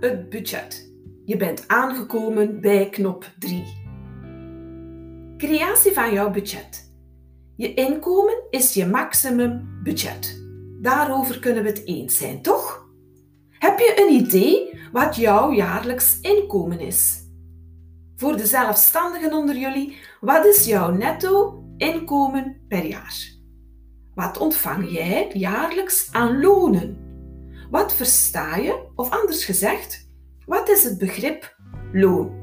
het budget. Je bent aangekomen bij knop 3. Creatie van jouw budget. Je inkomen is je maximum budget. Daarover kunnen we het eens zijn, toch? Heb je een idee wat jouw jaarlijks inkomen is? Voor de zelfstandigen onder jullie, wat is jouw netto inkomen per jaar? Wat ontvang jij jaarlijks aan lonen? Wat versta je, of anders gezegd, wat is het begrip loon?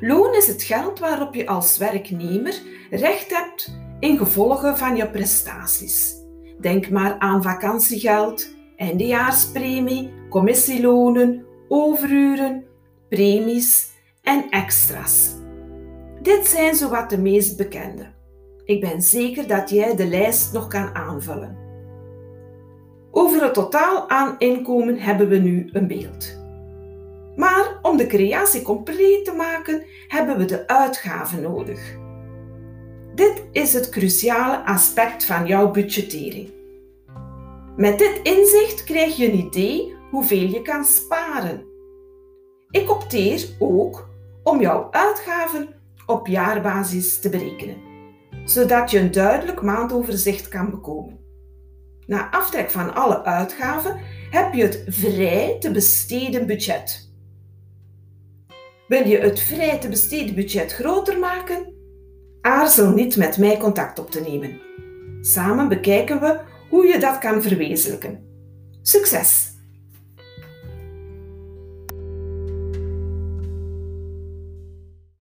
Loon is het geld waarop je als werknemer recht hebt in gevolge van je prestaties. Denk maar aan vakantiegeld, eindejaarspremie, commissielonen, overuren, premies en extra's. Dit zijn zowat de meest bekende. Ik ben zeker dat jij de lijst nog kan aanvullen. Over het totaal aan inkomen hebben we nu een beeld. Maar om de creatie compleet te maken, hebben we de uitgaven nodig. Dit is het cruciale aspect van jouw budgettering. Met dit inzicht krijg je een idee hoeveel je kan sparen. Ik opteer ook om jouw uitgaven op jaarbasis te berekenen, zodat je een duidelijk maandoverzicht kan bekomen. Na aftrek van alle uitgaven heb je het vrij te besteden budget. Wil je het vrij te besteden budget groter maken? Aarzel niet met mij contact op te nemen. Samen bekijken we hoe je dat kan verwezenlijken. Succes!